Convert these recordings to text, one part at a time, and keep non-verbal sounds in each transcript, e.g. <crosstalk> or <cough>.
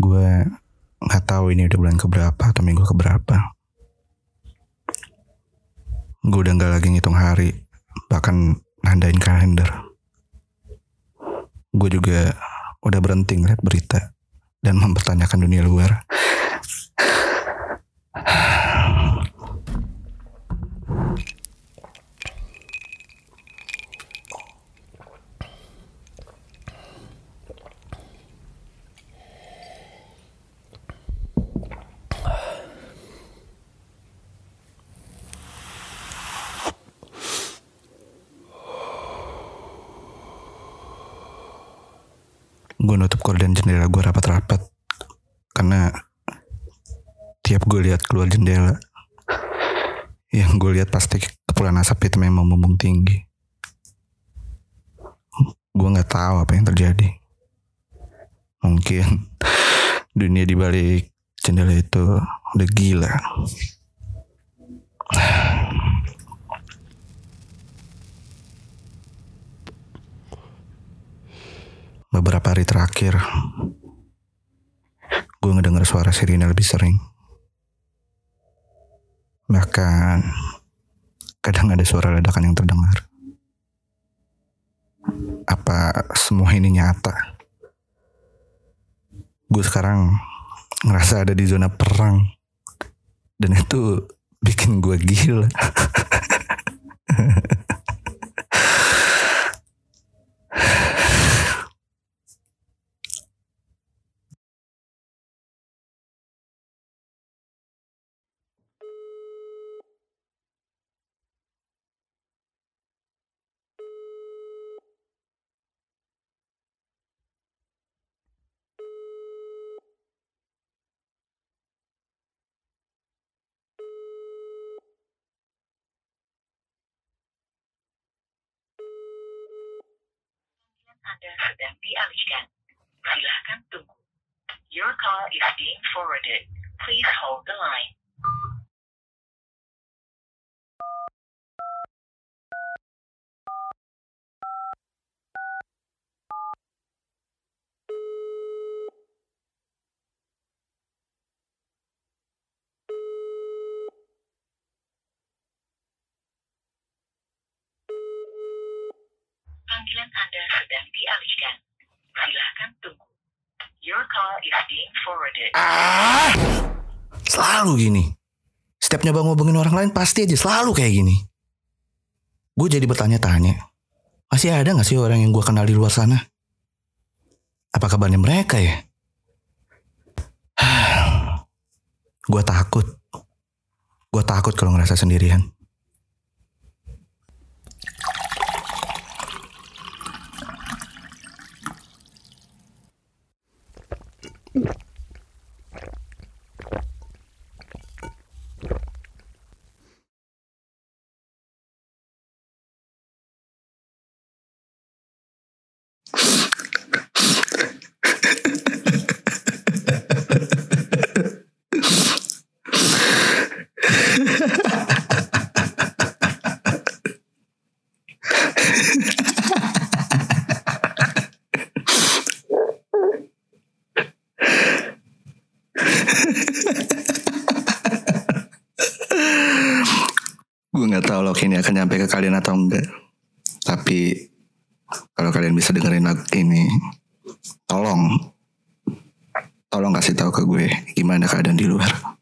Gue nggak tahu ini udah bulan keberapa atau minggu keberapa. Gue udah nggak lagi ngitung hari, bahkan nandain kalender. Gue juga udah berhenti ngeliat berita dan mempertanyakan dunia luar. Gue nutup gorden jendela gue rapat-rapat. Karena tiap gue lihat keluar jendela yang gue lihat pasti kepulan asap hitam yang membumbung tinggi. Gue nggak tahu apa yang terjadi. Mungkin dunia di balik jendela itu udah gila beberapa hari terakhir gue ngedenger suara sirine lebih sering. Bahkan kadang ada suara ledakan yang terdengar. Apa semua ini nyata? Gue sekarang ngerasa ada di zona perang. Dan itu bikin gue gila <laughs> Anda sedang dialihkan. Silahkan tunggu. Your call is being forwarded. Please hold the line. Panggilan Anda sedang dialihkan. Silahkan tunggu. Your call is being forwarded. Ah, selalu gini. Setiap nyoba ngobongin orang lain pasti aja selalu kayak gini. Gue jadi bertanya-tanya. Masih ada gak sih orang yang gue kenal di luar sana? Apa kabarnya mereka ya? <sighs> gue takut. Gue takut kalau ngerasa sendirian. Gue nggak tahu loh ini akan nyampe ke kalian atau enggak. Tapi kalau kalian bisa dengerin lagu ini, tolong, tolong kasih tahu ke gue gimana keadaan di luar.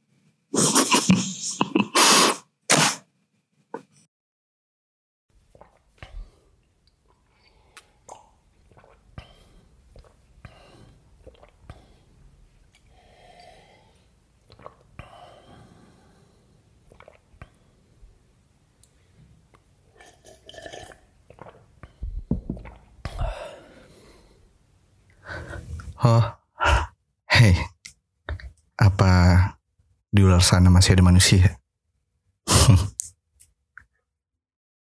Oh, hey, apa di luar sana masih ada manusia? <laughs>